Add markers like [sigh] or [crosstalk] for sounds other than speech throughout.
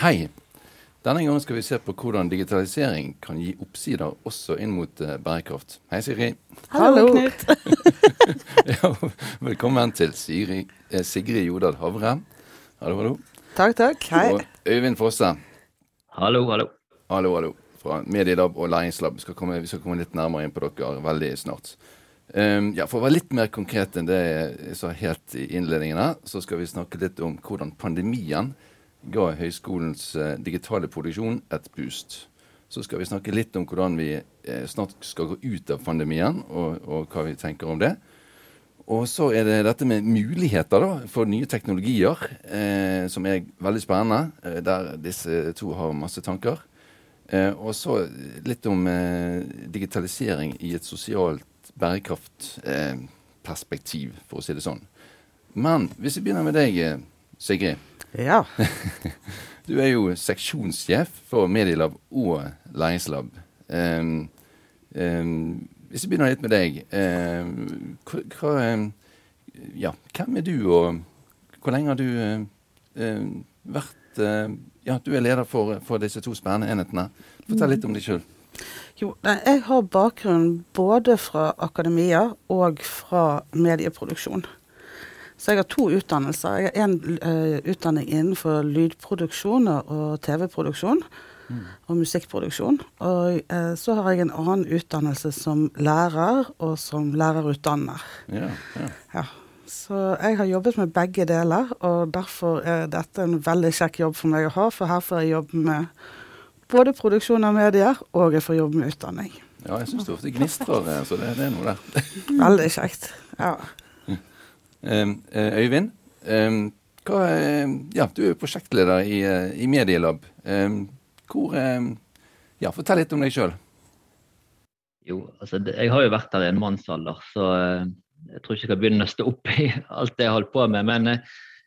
Hei. Denne gangen skal vi se på hvordan digitalisering kan gi oppsider også inn mot uh, bærekraft. Hei, Siri. Hallo, Knut. [laughs] ja, velkommen til Siri, eh, Sigrid Jodal Havre. Hallo, hallo. Takk, takk. Hei. Og Øyvind Fosse. Hallo, hallo. Hallo, hallo. Fra Medielab og Læringslab. Vi skal komme, vi skal komme litt nærmere inn på dere veldig snart. Um, ja, For å være litt mer konkret enn det jeg sa helt i innledningen, her, så skal vi snakke litt om hvordan pandemien ga høyskolens eh, digitale produksjon et boost. Så skal vi snakke litt om hvordan vi eh, snart skal gå ut av pandemien, og, og, hva vi tenker om det. Og så er det dette med muligheter da, for nye teknologier, eh, som er veldig spennende. Eh, der disse to har masse tanker. Eh, og så litt om eh, digitalisering i et sosialt bærekraftperspektiv, for å si det sånn. Men hvis vi begynner med deg, Sigrid. Ja. [laughs] du er jo seksjonssjef for Medielab og Læringslab. Um, um, hvis vi begynner litt med deg. Um, hva, ja, hvem er du, og hvor lenge har du vært uh, Ja, du er leder for, for, disse to spennende enhetene. Fortell litt om deg sjøl. Jo, jeg har bakgrunn både fra akademia og fra medieproduksjon. Så jeg har to utdannelser. Jeg har én uh, utdanning innenfor lydproduksjon og TV-produksjon. Mm. Og musikkproduksjon. Og uh, så har jeg en annen utdannelse som lærer og som lærerutdanner. Ja, ja. ja. Så jeg har jobbet med begge deler, og derfor er dette en veldig kjekk jobb for meg å ha. For her får jeg jobbe med både produksjon av medier, og jeg får jobbe med utdanning. Ja, jeg syns det ofte gnistrer, eh, så det, det er noe der. veldig kjekt. Ja. Ehm, eh, Øyvind, ehm, hva, ja, du er prosjektleder i, eh, i Medielab. Ehm, hvor, ja, fortell litt om deg sjøl. Jo, altså jeg har jo vært her i en mannsalder, så eh, jeg tror ikke jeg kan begynne å stå opp i [laughs] alt det jeg holdt på med. Men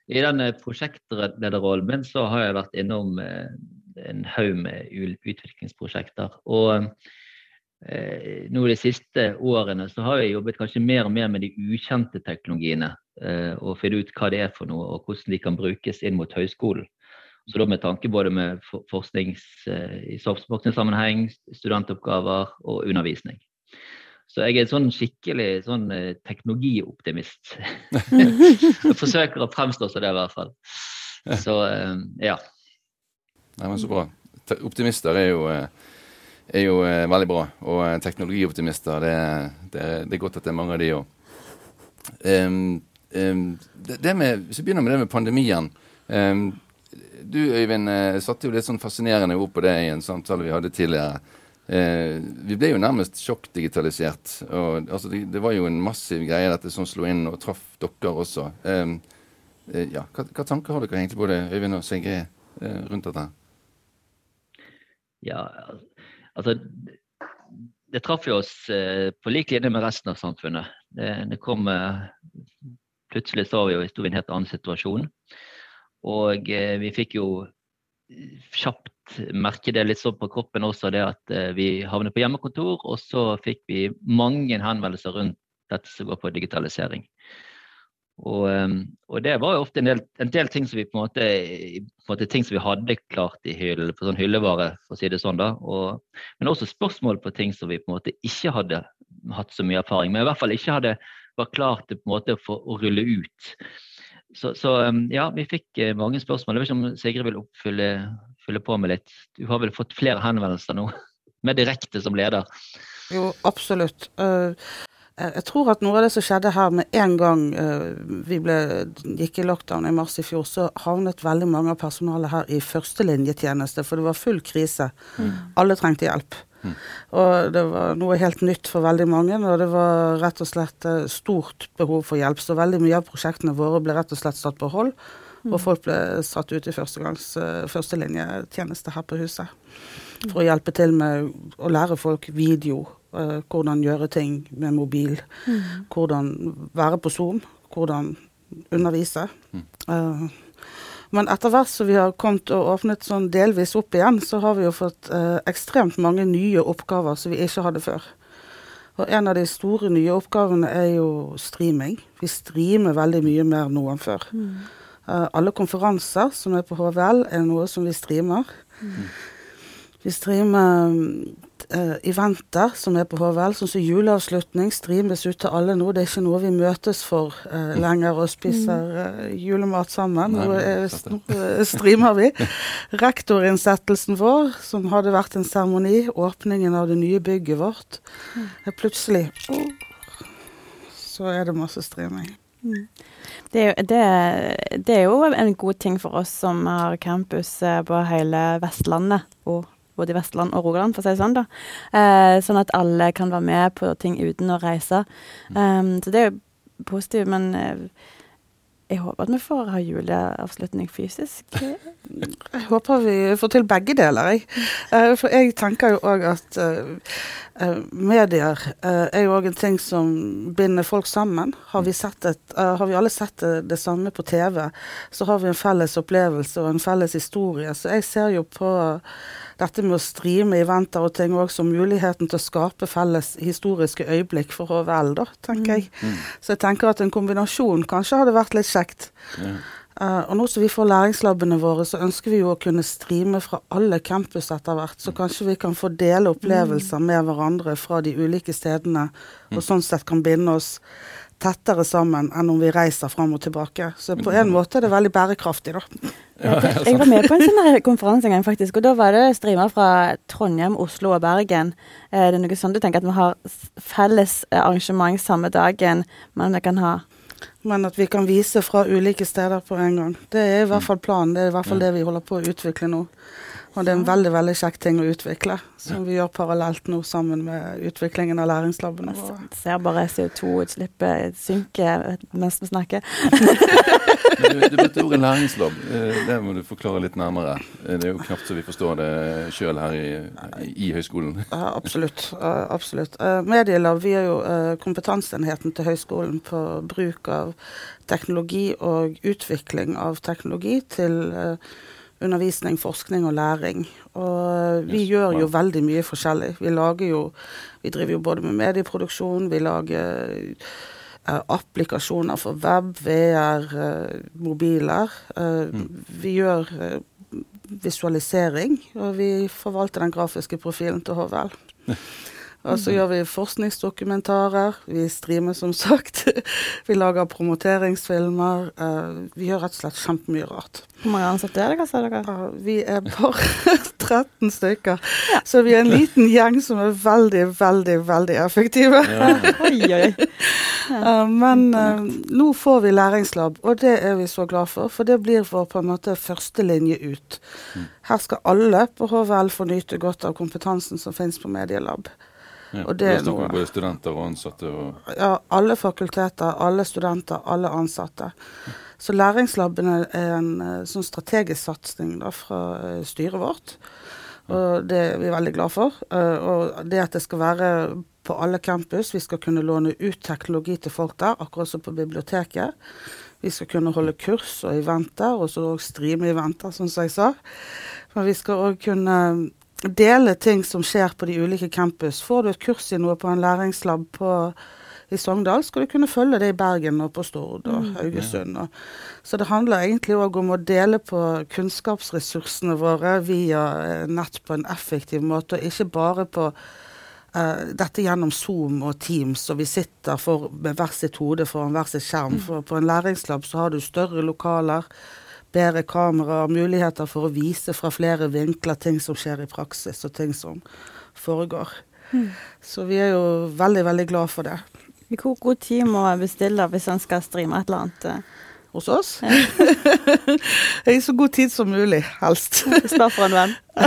i den prosjektlederrollen min så har jeg vært innom en haug med utviklingsprosjekter. Og eh, nå de siste årene så har jeg jobbet kanskje mer og mer med de ukjente teknologiene. Eh, og finne ut hva det er for noe, og hvordan de kan brukes inn mot høyskolen. Så da med tanke både med forsknings, eh, i sammenheng, studentoppgaver og undervisning. Så jeg er en sånn skikkelig sånn eh, teknologioptimist. jeg [laughs] forsøker å fremstå som det, i hvert fall. Så ja. Nei, men Så bra. Optimister er jo, er jo veldig bra. Og teknologioptimister, det, det, det, er godt at det er mange av de òg. Um, um, hvis vi begynner med det med pandemien. Um, du Øyvind uh, satte jo litt sånn fascinerende ord på det i en samtale vi hadde tidligere. Uh, vi ble jo nærmest sjokkdigitalisert. og altså, det, det, var jo en massiv greie dette som slo inn og traff dere også. Uh, ja, hva, hva, tanker har dere egentlig både Øyvind og Sigrid rundt dette? Ja, altså det traff jo oss på lik linje med resten av samfunnet. Det, det kom Plutselig så vi jo i en helt annen situasjon. Og eh, vi fikk jo kjapt merke det litt sånn på kroppen også, det at eh, vi havnet på hjemmekontor. Og så fikk vi mange henvendelser rundt dette som går på digitalisering. Og, eh, og, det var jo ofte en del, en del, ting som vi på en måte, på en måte ting som vi hadde klart i hyll, på sånn hyllevare, for å si det sånn. da. Og, men også spørsmål på ting som vi på en måte ikke hadde hatt så mye erfaring med. I hvert fall ikke hadde vært klart på en måte for å rulle ut. Så, så, um, ja, vi fikk eh, mange spørsmål. Jeg vet ikke om Sigrid vil oppfylle fylle på med litt. Du har vel fått flere henvendelser nå, [laughs] med direkte som leder? Jo, absolutt. Uh, jeg tror at noe av det som skjedde her med en gang uh, vi ble, gikk i lockdown i mars i fjor, så havnet veldig mange av personalet her i førstelinjetjeneste, for det var full krise. Mm. Alle trengte hjelp. Mm. Og det var noe helt nytt for veldig mange, og det var rett og slett eh, stort behov for hjelp. Så veldig mye av prosjektene våre ble rett og slett satt på hold. Og folk ble satt ut i førstelinjetjeneste her på huset. For å hjelpe til med å lære folk video. Uh, hvordan gjøre ting med mobil. Mm. Hvordan være på Zoom. Hvordan undervise. Uh, men etter hvert som vi har kommet og åpnet sånn delvis opp igjen, så har vi jo fått uh, ekstremt mange nye oppgaver som vi ikke hadde før. Og en av de store nye oppgavene er jo streaming. Vi streamer veldig mye mer nå enn før. Mm. Uh, alle konferanser som er på HVL, er noe som vi streamer. Mm. Vi streamer uh, eventer som er på HVL, sånn som juleavslutning. Streames ut til alle nå. Det er ikke noe vi møtes for uh, lenger og spiser uh, julemat sammen. Nå, streamer vi. [laughs] Rektorinnsettelsen vår, som hadde vært en seremoni, åpningen av det nye bygget vårt, er plutselig Så er det masse streaming. Det er, jo, det, det, er jo en god ting for oss som har campus på hele Vestlandet og både i Vestland og Rogaland, for å si det sånn. da. Eh, sånn at alle kan være med på ting uten å reise. Um, så det er jo positivt, men eh, jeg håper at vi får ha juleavslutning fysisk. [laughs] Jeg håper vi får til begge deler, jeg. Uh, for jeg tenker jo òg at uh, uh, medier er jo òg en ting som binder folk sammen. Har vi, et, har vi alle sett det, det, samme på TV, så har vi en felles opplevelse og en felles historie. Så jeg ser jo på dette med å streame eventer og ting òg som muligheten til å skape felles historiske øyeblikk for HVL, da, tenker jeg. Mm. mm. Så jeg tenker at en kombinasjon kanskje hadde vært litt kjekt. Ja. Uh, og nå som vi får læringslabene våre, så ønsker vi jo å kunne streame fra alle campus etter hvert. Så kanskje vi kan få dele opplevelser mm. med hverandre fra de ulike stedene, og mm. sånn sett kan binde oss tettere sammen enn om vi reiser fram og tilbake. Så på en måte er det veldig bærekraftig, da. Ja, jeg var med på en sånn konferanse en gang, faktisk. Og da var det streamer fra Trondheim, Oslo og Bergen. Eh, det er noe sånn du tenker at vi har felles eh, arrangement samme dagen, men vi kan ha men at vi kan vise fra ulike steder på en gang. Det er i hvert fall planen. Det er i hvert fall det vi holder på å utvikle nå. Og det er en veldig veldig kjekk ting å utvikle, som vi gjør parallelt nå sammen med utviklingen av læringslabene. Jeg ser bare CO2-utslippet synke mens vi snakker. [laughs] [laughs] du, du brukte ordet læringslab. Eh, det må du forklare litt nærmere. Eh, det er jo knapt så vi forstår det sjøl her i, i, høyskolen. Ja, absolutt. absolutt. Eh, Medielab vi er jo kompetanseenheten til høyskolen på bruk av teknologi og utvikling av teknologi til undervisning, forskning og læring. Og vi yes. gjør jo veldig mye forskjellig. Vi lager jo Vi driver jo både med medieproduksjon, vi lager uh, applikasjoner for web, VR, uh, mobiler. Uh, mm. Vi gjør visualisering, og vi forvalter den grafiske profilen til HVL. [laughs] Og så gjør vi forskningsdokumentarer. Vi streamer, som sagt. [laughs] vi lager promoteringsfilmer. Uh, vi gjør rett og slett kjempemye rart. Hvor mange ansatte er dere, sa dere? Uh, vi er bare [laughs] 13 stykker. Ja. Så vi er en liten gjeng som er veldig, veldig, veldig effektive. Ja. [laughs] oi, oi. Uh, men nå får vi læringslab, og det er vi så glad for. For det blir vår på en måte førstelinje ut. Mm. Her skal alle på HVL få nyte godt av kompetansen som finnes på Medielab. Ja, og det er noe både studenter og ansatte? Og ja, alle fakulteter, alle studenter, alle ansatte. Så læringslabene er en eh, sånn strategisk satsing fra uh, styret vårt. Og det er vi veldig glad for. Uh, og det at det skal være på alle campus, vi skal kunne låne ut teknologi til folk der, akkurat som på biblioteket. Vi skal kunne holde kurs og eventer, og så streame eventer, som jeg sa. Men vi skal òg kunne dele ting som skjer på de ulike campus. Får du et kurs i noe på en læringslab på, i Sogndal, skal du kunne følge det i Bergen og på Stord og mm. Haugesund. Og, så det handler egentlig òg om å dele på kunnskapsressursene våre via eh, nett på en effektiv måte, og ikke bare på Uh, dette gjennom Zoom og Teams, og vi sitter for, med hver sitt hode foran hver sitt skjerm. Mm. For på en læringslab så har du større lokaler, bedre kamera, muligheter for å vise fra flere vinkler ting som skjer i praksis, og ting som foregår. Mm. Så vi er jo veldig, veldig glad for det. Hvor god tid må jeg bestille hvis en skal streame et eller annet? Hos oss? Ja. [laughs] I så god tid som mulig, helst. Spør for en venn. [laughs]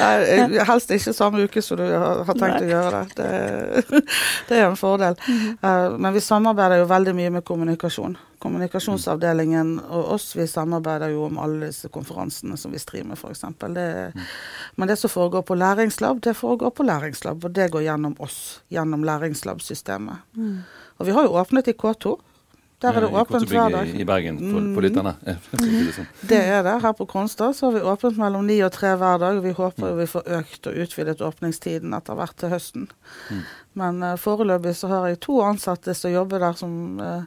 Nei, helst ikke samme uke som du har, tenkt Nei. å gjøre det. det. [laughs] Det er en fordel. Eh, men vi samarbeider jo veldig mye med kommunikasjon. Kommunikasjonsavdelingen og oss vi samarbeider jo om alle disse konferansene som vi streamer, f.eks. Men det som foregår på læringslab, det foregår på læringslab, og det går gjennom oss. Gjennom læringslabsystemet. Og vi har jo åpnet i K2. Der er det åpent hver dag. I, I Bergen, for, Mm. for lytterne. for det sånn. Er det. Her på Kronstad så har vi åpent mellom ni og tre hver dag. og Vi håper jo vi får økt og utvidet åpningstiden etter hvert til høsten. Mm. Men uh, foreløpig så har jeg to ansatte som jobber der, som uh,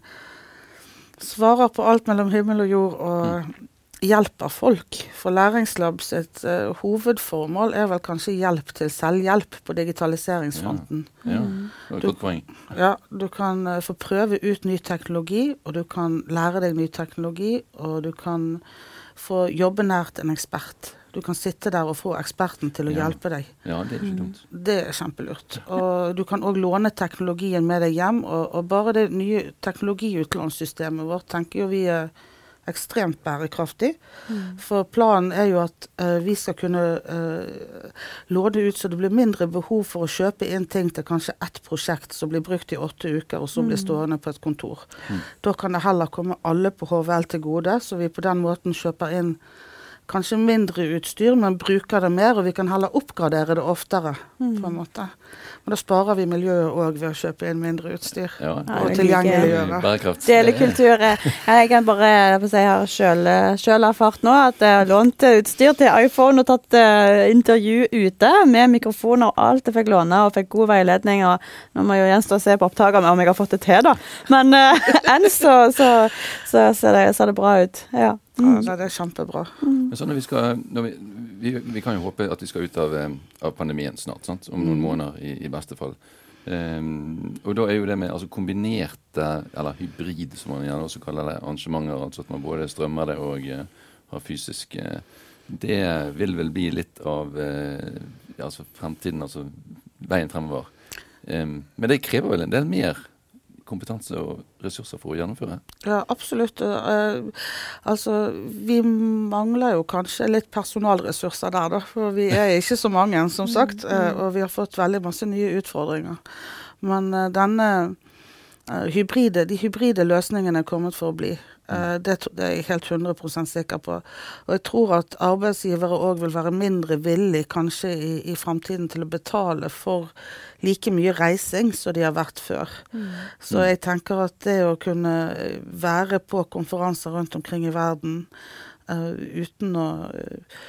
svarer på alt mellom himmel og jord og hjelper folk. For Læringslab sitt uh, hovedformål er vel kanskje hjelp til selvhjelp på digitaliseringsfronten. Ja, ja. det var et Du- godt poeng. Ja, du kan uh, få prøve ut ny teknologi, og du kan lære deg ny teknologi, og du kan få jobbe nært en ekspert. Du kan sitte der og få eksperten til å Ja. hjelpe deg. Ja, det er ikke dumt. Det er kjempelurt. Og du kan òg låne teknologien med deg hjem, og, og bare det nye teknologiutlånssystemet vårt tenker jo vi er ekstremt bærekraftig. For planen er jo at uh, vi skal kunne uh, låne ut så det blir mindre behov for å kjøpe inn ting til kanskje ett prosjekt som blir brukt i åtte uker, og så blir stående på et kontor. Da kan det heller komme alle på HVL til gode, så vi på den måten kjøper inn kanskje mindre utstyr, men bruker det mer, og vi kan heller oppgradere det oftere. på en måte. Men da sparer vi miljøet òg ved å kjøpe inn mindre utstyr. Ja, Og tilgjengeliggjøre. Delekultur. eh, [laughs] Jeg kan bare jeg har sjøl, sjøl erfart nå at jeg har lånt eh, utstyr til iPhone og tatt uh, intervju ute med mikrofoner og alt jeg fikk låne, og fikk god veiledning. og Nå må jeg jo gjenstå å se på opptakene om jeg har fått det til, da. Men uh, [laughs] enn så, så, så ser, det, ser det bra ut. Ja. Ja, det er kjempebra. Men så når vi, skal, når vi, vi, vi kan jo håpe at vi skal ut av, eh, av pandemien snart, sant? om noen måneder i, i beste fall. Um, og da er jo det med altså kombinerte, eller hybrid som man gjerne også kaller det, arrangementer, altså at man både strømmer det og uh, har fysisk uh, Det vil vel bli litt av uh, altså fremtiden, altså veien fremover. Um, men det krever vel en del mer kompetanse og ressurser for å gjennomføre? Ja, absolutt. Eh, altså, vi mangler jo kanskje litt personalressurser der, da. For vi er ikke så mange, som sagt. eh, og vi har fått veldig masse nye utfordringer. Men eh, denne hybride, de hybride løsningene er kommet for å bli. Eh, det, det er jeg helt 100% sikker på. Og jeg tror at arbeidsgivere òg vil være mindre villig kanskje i, i fremtiden til å betale for like mye reising som de har vært før. Så jeg tenker at det å kunne eh, være på konferanser rundt omkring i verden uh, uten å eh,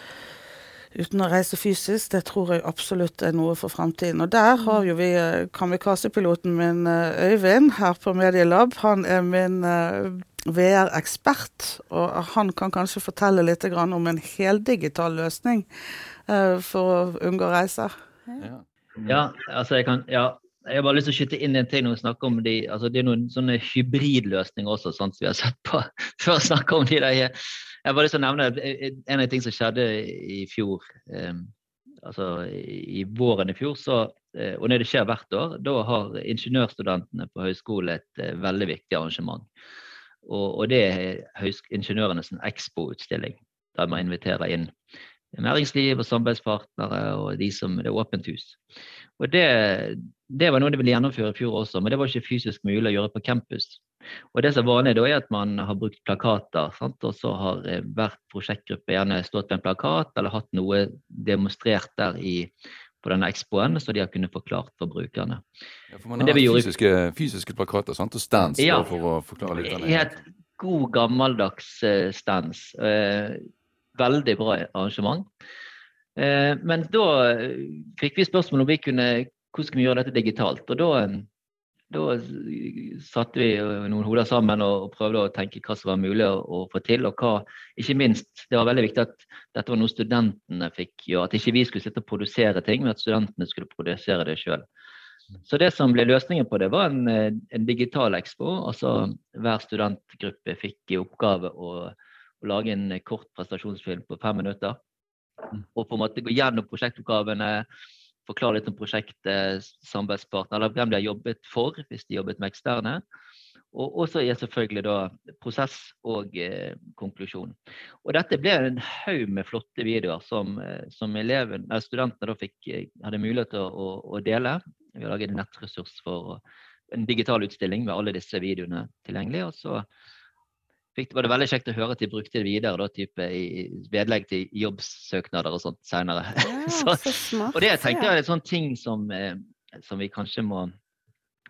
Uten å reise fysisk, det tror jeg absolutt er noe for fremtiden. Og der har jo vi kamikazepiloten min eh, Øyvind her på Medielab. Han er min eh, VR-ekspert, og han kan kanskje fortelle litt om en heldigital løsning eh, for å unngå reiser. Ja. Ja, altså jeg kan ja, jeg har bare lyst til å skyte inn en ting når vi snakker om de, altså det er noen sånne hybridløsninger også, sånn som vi har sett på [laughs] før å snakke om de der. Jeg har bare lyst til å nevne en av de tingene som skjedde i fjor, altså i våren i fjor, så, eh, og det skjer hvert år, da har ingeniørstudentene på høyskole et eh, veldig viktig arrangement. Og, og det er ingeniørenes Expo-utstilling, der man inviterer inn næringsliv og samarbeidspartnere og de som Det er åpent hus. Og det, det var noe de ville gjennomføre i fjor også, men det var ikke fysisk mulig å gjøre på campus. Og det som er vanlig da er at man har brukt plakater, sant? og så har eh, hvert prosjektgruppe gjerne stått ved en plakat eller hatt noe demonstrert der i, på denne expoen, så de har kunnet forklart for brukerne. Ja, for man har gjorde- fysiske, fysiske plakater sant? og stands Ja. for å forklare litt. av det. Helt god, gammeldags eh, stands. Eh, veldig bra arrangement. Eh, men da eh, fikk vi spørsmål om vi kunne, hvordan skal vi gjøre dette digitalt. Og da, eh, da satte vi noen hoder sammen og, prøvde å tenke hva som var mulig å, få til. Og hva, ikke minst, det var veldig viktig at dette var noe studentene fikk gjøre. At ikke vi skulle sitte og produsere ting, men at studentene skulle produsere det sjøl. Så det som ble løsningen på det, var en, en digital expo. altså Hver studentgruppe fikk i oppgave å, å lage en kort prestasjonsfilm på fem minutter. Og på en måte gå gjennom prosjektoppgavene, forklare litt om prosjektet, samarbeidspartner, eller hvem de har jobbet for, hvis de jobbet med eksterne. Og så er selvfølgelig da prosess og eh, konklusjon. Og dette ble en haug med flotte videoer som, eh, som eleven, studentene da fikk, eh, hadde mulighet til å, å, dele. Vi har laget en nettressurs for en digital utstilling med alle disse videoene tilgjengelig. Og så fikk, var det veldig kjekt å høre at de brukte det videre da, type i vedlegg til jobbsøknader og sånt senere. Ja, [laughs] så, så smart, og det tenkte jeg er en sånn ting som, eh, som vi kanskje må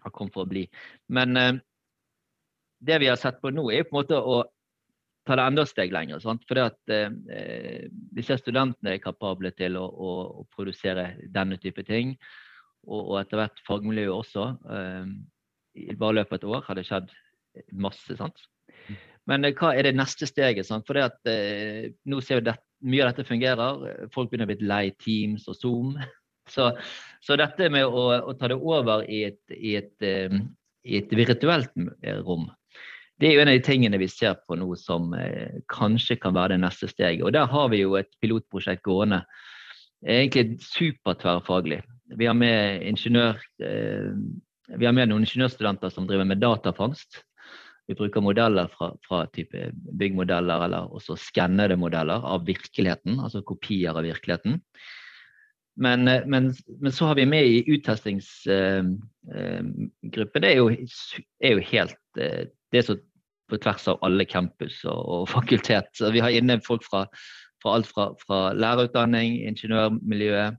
ha kommet for å bli. Men eh, det vi har sett på nå, er på en måte å ta det enda et steg lenger. Sant? Fordi at eh, disse studentene er kapable til å, å, å, produsere denne type ting. Og, og etter hvert fagmiljøet også. Eh, I bare løpet av et år har det skjedd masse. sant? Men eh, hva er det neste steget? Sant? For at, eh, nå ser vi at mye av dette fungerer. Folk begynner å bli lei Teams og Zoom. [laughs] Så, så dette med å, å, ta det over i et, i et, eh, i et virtuelt rom, det er jo en av de tingene vi ser på nå som eh, kanskje kan være det neste steget. Og der har vi jo et pilotprosjekt gående. Egentlig supertverrfaglig. Vi eh, vi har med noen ingeniørstudenter som driver med datafangst. Vi bruker modeller fra, fra type byggmodeller eller også skannede modeller av virkeligheten, altså kopier av virkeligheten. Men, eh, men, men, så har vi med i uttestingsgruppen. Eh, eh, det er jo, er jo helt det er så på tvers av alle campus og, og fakultet. Så vi har inne folk fra, fra alt fra, fra, lærerutdanning, ingeniørmiljøet.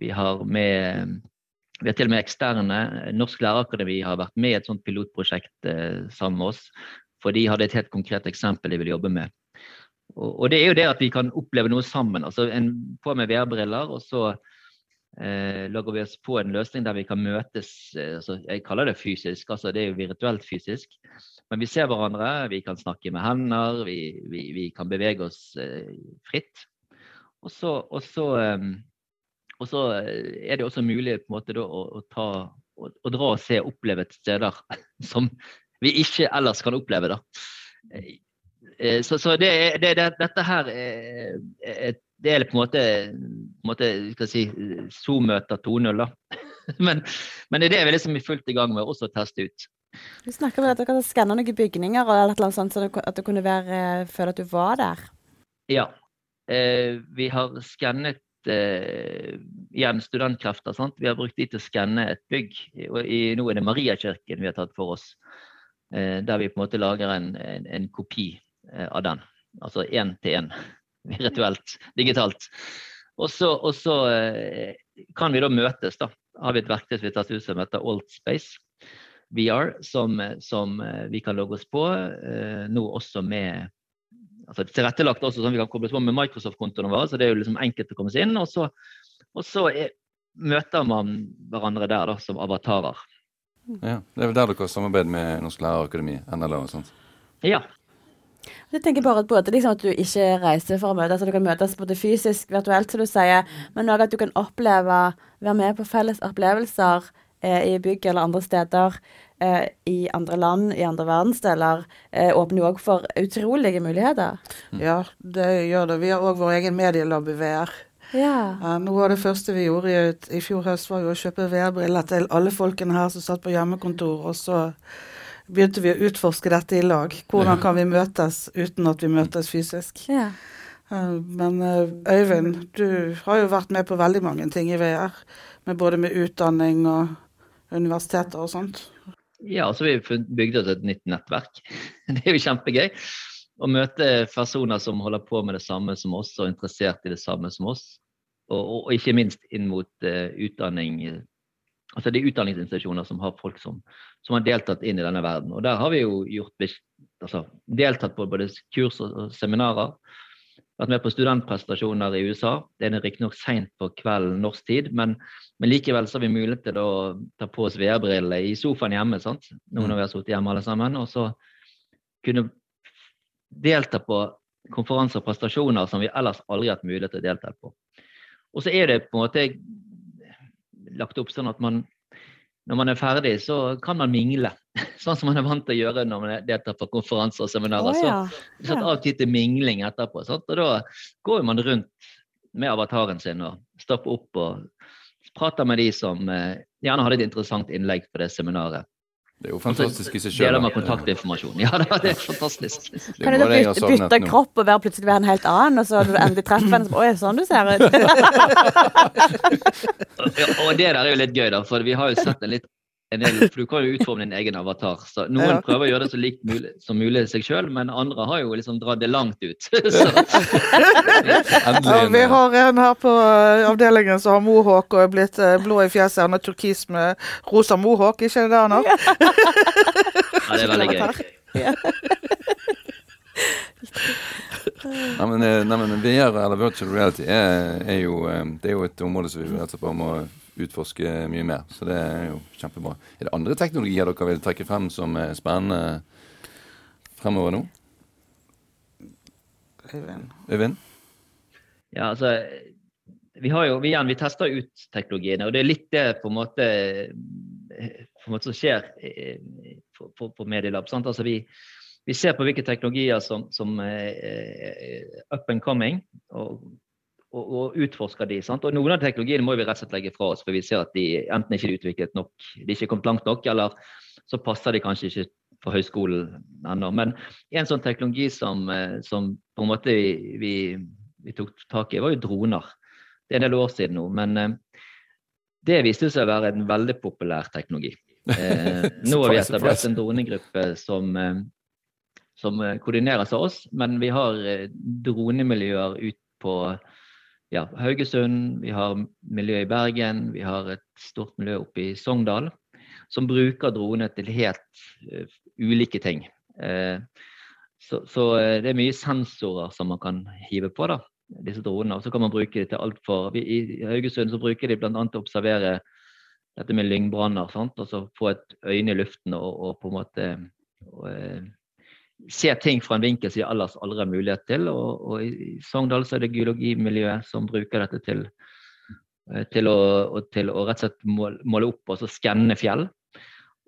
Vi har med vi har til og med eksterne. Norsk lærerakademi har vært med i et sånt pilotprosjekt eh, sammen med oss. For de hadde et helt konkret eksempel de ville jobbe med. Og, og, det er jo det at vi kan oppleve noe sammen. altså en, På med VR-briller, og så eh, lager vi oss på en løsning der vi kan møtes eh, altså Jeg kaller det fysisk, altså det er jo virtuelt fysisk. Men vi ser hverandre, vi kan snakke med hender, vi, vi, vi kan bevege oss eh, fritt. Og så, og, så, eh, og så, er det også mulig på en måte da, å, å, ta, å, å dra og se og oppleve et steder [laughs] som vi ikke ellers kan oppleve. da. Eh, så, så det, det, det, dette her er, det er på en måte, på en måte skal si, Zoom-møter 2.0. [laughs] Men, men det er det vi liksom er fullt i gang med også å teste ut. Du snakker om at dere kan skanne noen bygninger eller noe sånt, så at du kunne være, eh, føle at du var der? Ja. Eh, vi har skannet eh, igjen studentkrefter. Sant? Vi har brukt de til å skanne et bygg. Og i, nå er det Mariakirken vi har tatt for oss. Eh, der vi på en måte lager en, en, en kopi eh, av den. Altså én til én virtuelt, digitalt. Og så, eh, kan vi da møtes, da. Har vi et verktøy som vi tatt ut som heter Altspace VR, som, som, eh, vi kan logge oss på. Eh, nå også med altså tilrettelagt også sånn vi kan kobles på med Microsoft-kontoene våre, så det er jo liksom enkelt å komme seg inn. Og så, og så er, møter man hverandre der da, som avatarer. Ja, Det er vel der dere har samarbeid med Norsk Lærerakademi, NLA og sånt? Ja, jeg tenker bare at både liksom at du ikke reiser for å møtes, at du kan møtes både fysisk, virtuelt, som du sier, men òg at du kan oppleve, være med på felles opplevelser eh, i bygg eller andre steder i andre land, i andre verdensdeler, eh, åpner jo òg for utrolige muligheter. Ja, det gjør det. Vi har òg vår egen medielab i VR. Ja. noe av det første vi gjorde i, i fjor høst, var jo å kjøpe VR-briller til alle folkene her som satt på hjemmekontor, og så begynte vi å utforske dette i lag. Hvordan kan vi møtes uten at vi møtes fysisk? Ja. Eh, men eh, Øyvind, du har jo vært med på veldig mange ting i VR. Med både med utdanning og universiteter og sånt. Ja, så vi bygde oss et nytt nettverk. [laughs] Det er jo kjempegøy. Å møte personer som holder på med det samme som oss, og interessert i det samme som oss. Og, og ikke minst inn mot uh, utdanning, altså de utdanningsinstitusjoner som har folk som, som, har deltatt inn i denne verden. Og der har vi jo gjort, altså, deltatt på både kurs og, og seminarer. Vært med på studentprestasjoner i USA. Det er riktignok seint på kvelden norsk tid, men, men, likevel så har vi mulighet til å ta på oss VR-brillene i sofaen hjemme. sant? Nå når vi har sittet hjemme alle sammen. Og så kunne delta på konferanser og prestasjoner som vi ellers aldri har hatt mulighet til å delta på. Og så er det på en måte lagt opp sånn at man når man er ferdig, så kan man mingle. [laughs] Sånn som man er vant til å gjøre når man deltar på konferanser og seminarer. Oh, ja. Så satt av tid til mingling etterpå. Sant? Og da går man rundt med avataren sin og stopper opp og prater med de som eh, gjerne hadde et interessant innlegg på det seminaret. Det er jo fantastisk i seg Deler sjøl. med kontaktinformasjon. Ja, det er fantastisk. Det Kan du da bytte, bytte kropp og være plutselig være en helt annen, og så når du endelig treffer henne, så Oi, sånn du ser ut. [laughs] Ja, og det der er jo litt gøy, da, for vi har jo sett en litt del, for Du kan jo utforme din egen avatar. så Noen Ja. prøver å gjøre det så likt mulig, som mulig seg sjøl, men andre har jo liksom dratt det langt ut. [laughs] så, Ja, vi har en her på eh, avdelingen som har mohawk og er blitt eh, blå i fjeset. Han har turkis med rosa mohawk, ikke det det han har? ja, det er veldig gøy. Nei, men, eh, nei, men VR eller virtual reality er, er, jo, det er jo et område som vi slett bare må utforske mye mer. Så det er jo kjempebra. Er det andre teknologier dere vil trekke frem som er spennende fremover nå? Øyvind. Øyvind? Ja, altså, vi har jo, vi, igjen, vi tester ut teknologiene, og det er litt det på en måte, på en måte som skjer eh, på, på, på Medielab. Sant? Altså, vi, vi ser på hvilke teknologier som, som er up and coming, og, og, og utforsker de. Sant? Og Noen av teknologiene må vi rett og slett legge fra oss, for vi ser at de enten ikke er utviklet nok, de er ikke kommet langt nok, eller så passer de kanskje ikke for høyskolen ennå. Men en sånn teknologi som, eh, som på en måte vi, vi, vi tok tak i, var jo droner. Det er en del år siden nå, men eh, det viste seg å være en veldig populær teknologi. [laughs] Eh, nå har vi etablert en dronegruppe som, eh, som koordineres av oss, men vi har dronemiljøer ut på ja, Haugesund, vi har miljø i Bergen, vi har et stort miljø oppe i Sogndal som bruker droner til helt uh, ulike ting. Uh, så, så eh, det er mye sensorer som man kan hive på, da, disse dronene. Og så kan man bruke det til alt for vi, I Haugesund så bruker de bl.a. til å observere dette med lyngbranner. Og så få et øyne i luften og, og på en måte og, se ting fra en vinkel som de ellers aldri har mulighet til. Og, og i Sogndal så er det geologimiljøet som bruker dette til, eh, til, å, til å rett og slett måle, måle opp og skanne fjell.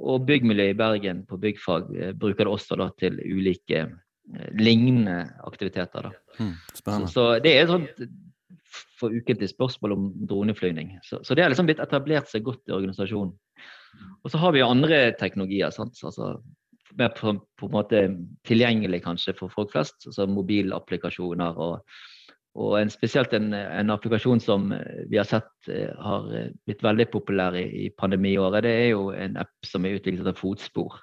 Og byggmiljøet i Bergen på byggfag eh, bruker det også da, til ulike eh, lignende aktiviteter. Da. Mm, Så, så det er sånt for ukentlig spørsmål om droneflygning. Så, så det har liksom blitt etablert seg godt i organisasjonen. Og så har vi jo andre teknologier. Sant? Altså, mer på, på en måte tilgjengelig kanskje for folk flest. Altså mobilapplikasjoner og, og en, spesielt en, en applikasjon som vi har sett eh, har blitt veldig populær i, i pandemiåret. Det er jo en app som er utviklet av Fotspor.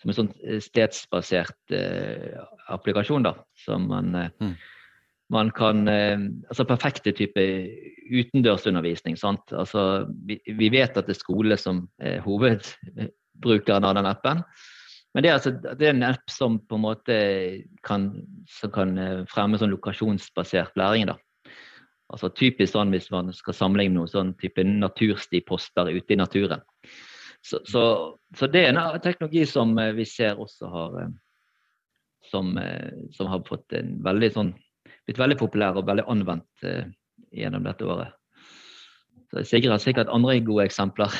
Som en sånn eh, stedsbasert eh, applikasjon da, som man eh, Mm. man kan Altså perfekte type utendørsundervisning. sant? Altså, vi, vi vet at det er skole som er hovedbrukeren av den appen. Men det er, altså, det er en app som på en måte kan, kan eh, fremme sånn lokasjonsbasert læring. da. Altså Typisk sånn hvis man skal sammenligne noe sånn type naturstiposter ute i naturen. Så, så, så det er en teknologi som eh, vi ser også har eh, som, som har fått en veldig sånn blitt veldig populær og veldig anvendt gjennom dette året. Så Sigrid har sikkert andre gode eksempler.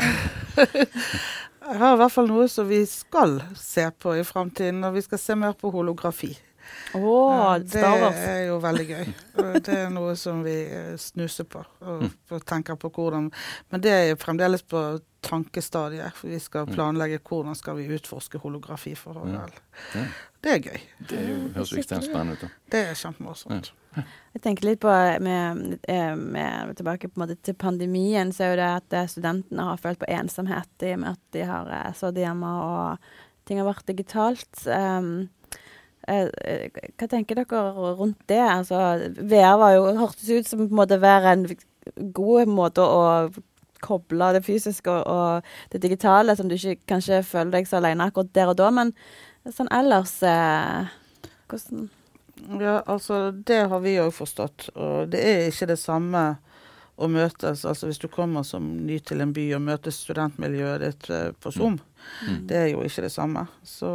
[laughs] Jeg har i hvert fall noe som vi skal se på i framtiden, og vi skal se mer på holografi. Ja, det er jo veldig gøy. Det er noe som vi eh, snuser på og, og tenker på hvordan Men det er jo fremdeles på tankestadiet. For vi skal planlegge hvordan skal vi utforske holografi for vår Ja. Det er gøy. Det er høres ekstremt spennende ut. Det er kjempemorsomt. Jeg tenker litt på med, eh, med, Tilbake på en måte til pandemien, så er jo det at eh, studentene har følt på ensomhet i og med at de har eh, sittet hjemme og ting har vært digitalt. Um, eh, eh, hva tenker dere rundt det? Altså, VR var jo, hørtes ut som på en være en god måte å koble det fysiske og, og det digitale, som du ikke kanskje føler deg så alene akkurat der og da. Men sånn ellers eh, Hvordan Ja, altså det har vi òg forstått. Og det er ikke det samme å møtes. Altså hvis du kommer som ny til en by og møter studentmiljøet ditt eh, på Zoom. Mm. Det er jo ikke det samme. Så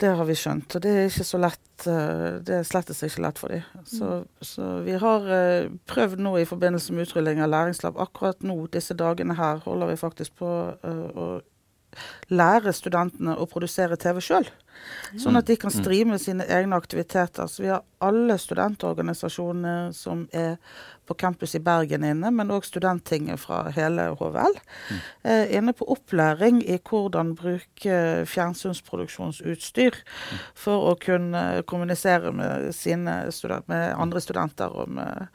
det har vi skjønt. Og det er ikke så lett eh, Det er slettes ikke lett for dem. Så, så vi har eh, prøvd nå i forbindelse med utrulling av læringslab. Akkurat nå, disse dagene her, holder vi faktisk på eh, å lære studentene å produsere TV sjøl. Sånn at de kan streame sine egne aktiviteter. Så vi har alle studentorganisasjonene som er på campus i Bergen inne, men òg Studenttinget fra hele HVL. Eh, inne på opplæring i hvordan bruke fjernsynsproduksjonsutstyr for å kunne kommunisere med, sine med andre studenter og med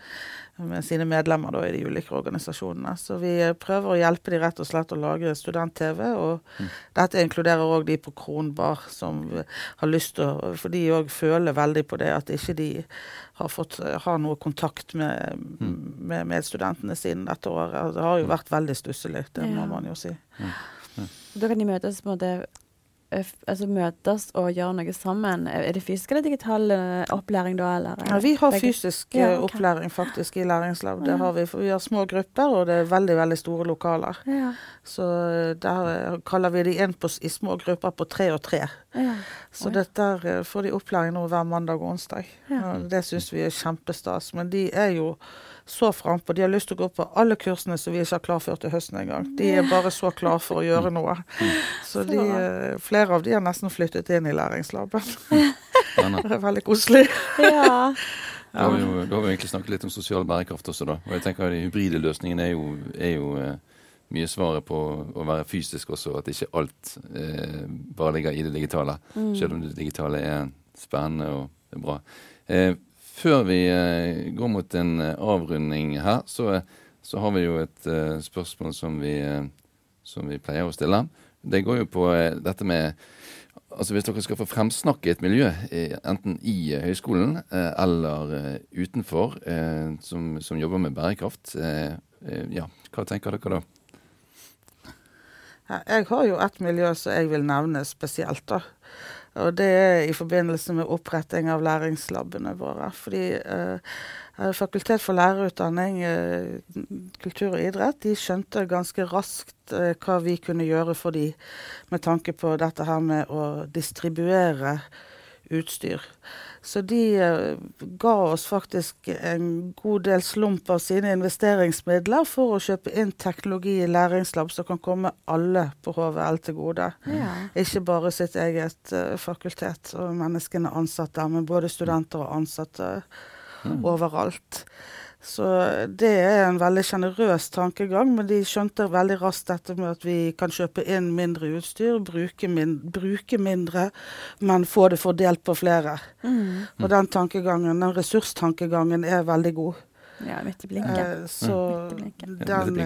med sine medlemmer da, i de ulike organisasjonene. Så vi prøver å hjelpe de rett og slett å lage student-TV. Og mm. dette inkluderer òg de på Kronbar som har lyst til å For de òg føler veldig på det at ikke de har fått har noe kontakt med, mm. med medstudentene sine dette året. Det har jo vært veldig stusslig, det må man jo si. Ja. Ja. Da kan de møtes på en måte altså møtes og gjøre noe sammen? Er det fysisk eller digital eh, opplæring da? Eller? Ja, vi har fysisk ja, okay. opplæring faktisk i læringslab. Det har vi, for vi har små grupper, og det er veldig veldig store lokaler. Ja. Så eh, der eh, kaller vi de inn på, i små grupper på tre og tre. Ja. Så dette får de opplæring nå hver mandag og onsdag. det syns vi er kjempestas. Men de er jo så frampå. De har lyst til å gå på alle kursene som vi ikke har klarført til høsten engang. De er bare så klar for å gjøre noe. [laughs] Så de, eh, flere av de har nesten flyttet inn i læringslaben. [laughs] det er veldig koselig. [laughs] ja. Da har, vi jo, da har vi egentlig snakket litt om sosial bærekraft også, da. Og jeg tenker at De hybride løsningene er jo, er jo eh, mye svaret på å være fysisk også. At ikke alt eh, bare ligger i det digitale. Mm. Selv om det digitale er spennende og er bra. Eh, før vi eh, går mot en eh, avrunding her, så, så har vi jo et uh, spørsmål som vi, som vi, pleier å stille. Det går jo på dette med Altså Hvis dere skal få fremsnakke et miljø, enten i høyskolen eller utenfor, som, som, jobber med bærekraft, ja, hva tenker dere da? Jeg har jo et miljø som jeg vil nevne spesielt. da. Og det er i forbindelse med oppretting av læringslabene våre. Fordi eh, Fakultet for lærerutdanning, eh, kultur og idrett, de skjønte ganske raskt eh, hva vi kunne gjøre for dem med tanke på dette her med å distribuere utstyr. Så de uh, ga oss faktisk en god del slump av sine investeringsmidler for å kjøpe inn teknologi i læringslab som kan komme alle på HVL til gode. Ja. Ikke bare sitt eget uh, fakultet og menneskene ansatte der, men både studenter og ansatte mm. overalt. Så det er en veldig sjenerøs tankegang, men de skjønte veldig raskt dette med at vi kan kjøpe inn mindre utstyr, bruke, min, bruke mindre, men få det fordelt på flere. Mm. Og den tankegangen, den ressurstankegangen, er veldig god. Ja, midt i blinken. Eh, så mm. den,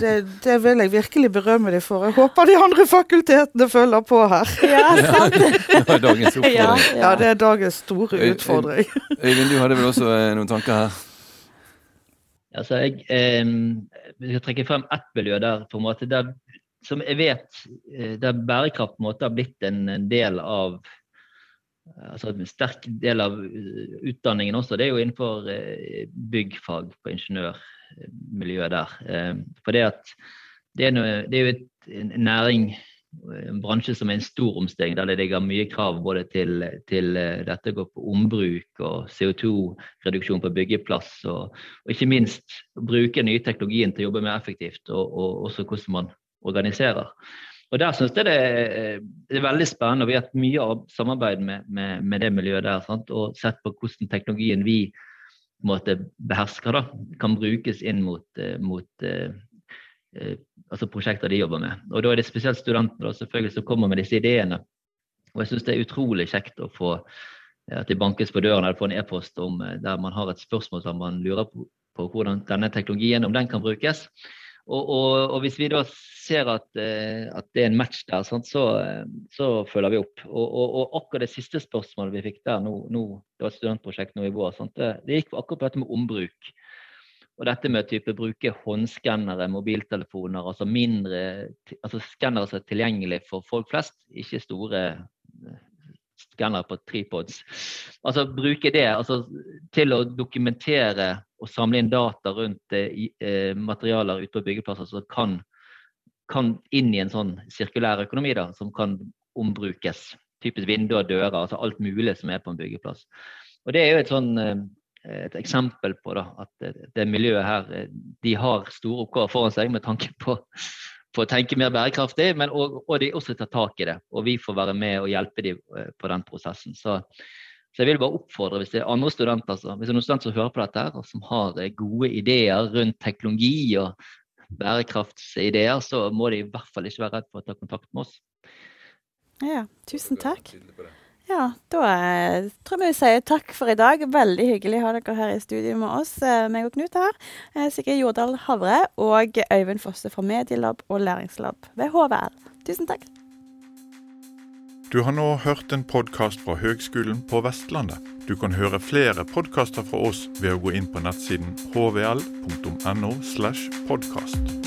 det, det, vil jeg virkelig berømme dem for. Jeg håper de andre fakultetene følger på her. [laughs] Ja, [laughs] sant? det er dagens. Ja, ja, det er dagens store utfordring. Øyvind, du hadde vel også eh, noen tanker her? Altså, jeg, eh, jeg skal trekke frem ett miljø der, på en måte, der, som jeg vet eh, der bærekraft på en måte har blitt en, del av altså En sterk del av eh, utdanningen også. Det er jo innenfor eh, byggfag på ingeniørmiljøet der. For det, at det er, noe, det er jo et, næring en bransje som er en stor omstilling, der det ligger mye krav både til, til eh, dette går på ombruk og CO2-reduksjon på byggeplass, og, og, ikke minst bruke nye teknologien til å jobbe mer effektivt, og, og også hvordan man organiserer. Og Der synes jeg det er, det er veldig spennende. Vi har hatt mye av samarbeid med, med, med, det miljøet der. Sant? Og sett på hvordan teknologien vi måte, behersker, da, kan brukes inn mot, eh, mot eh, Eh, altså prosjekter de jobber med. Og Da er det spesielt studenter selvfølgelig som kommer med disse ideene. Og jeg syns det er utrolig kjekt å få eh, at det bankes på døren eller få en e-post om eh, der man har et spørsmål som man lurer på, på hvordan denne teknologien om den kan brukes. Og, og, og hvis vi da ser at, at, det er en match der, sant, så, så, følger vi opp. Og, og, akkurat det siste spørsmålet vi fikk der nå, nå det var et studentprosjekt nå i vår, sant, det, det, gikk akkurat på dette med ombruk. Og dette med å bruke håndskannere, mobiltelefoner, altså mindre altså skannere som er tilgjengelig for folk flest, ikke store eh, skannere på tripods. Altså bruke det altså, til å dokumentere og samle inn data rundt eh, eh materialer ute på byggeplasser som kan, kan, inn i en sånn sirkulær økonomi, da, som kan ombrukes. Typisk vinduer dører, altså alt mulig som er på en byggeplass. Og Det er jo et sånn eh, et eksempel på da, at det, miljøet her eh, de har store oppgaver foran seg med tanke på, på å tenke mer bærekraftig, men og, og de også tar tak i det. Og vi får være med og hjelpe dem på den prosessen. Så, så jeg vil bare oppfordre, hvis det er andre studenter, så, hvis det er noen studenter som hører på dette, her, og som har gode ideer rundt teknologi og bærekraftsideer, så må de i hvert fall ikke være redd for å ta kontakt med oss. Ja, tusen takk. Ja, da eh, tror jeg vi sier takk for i dag. Veldig hyggelig å ha dere her i studio med oss, eh, meg og Knut her. Eh, Sigrid Jordal Havre og Øyvind Fosse fra Medielab og Læringslab ved HVL. Tusen takk. Du har nå hørt en podkast fra Høgskolen på Vestlandet. Du kan høre flere podkaster fra oss ved å gå inn på nettsiden hvl.no. slash podkast.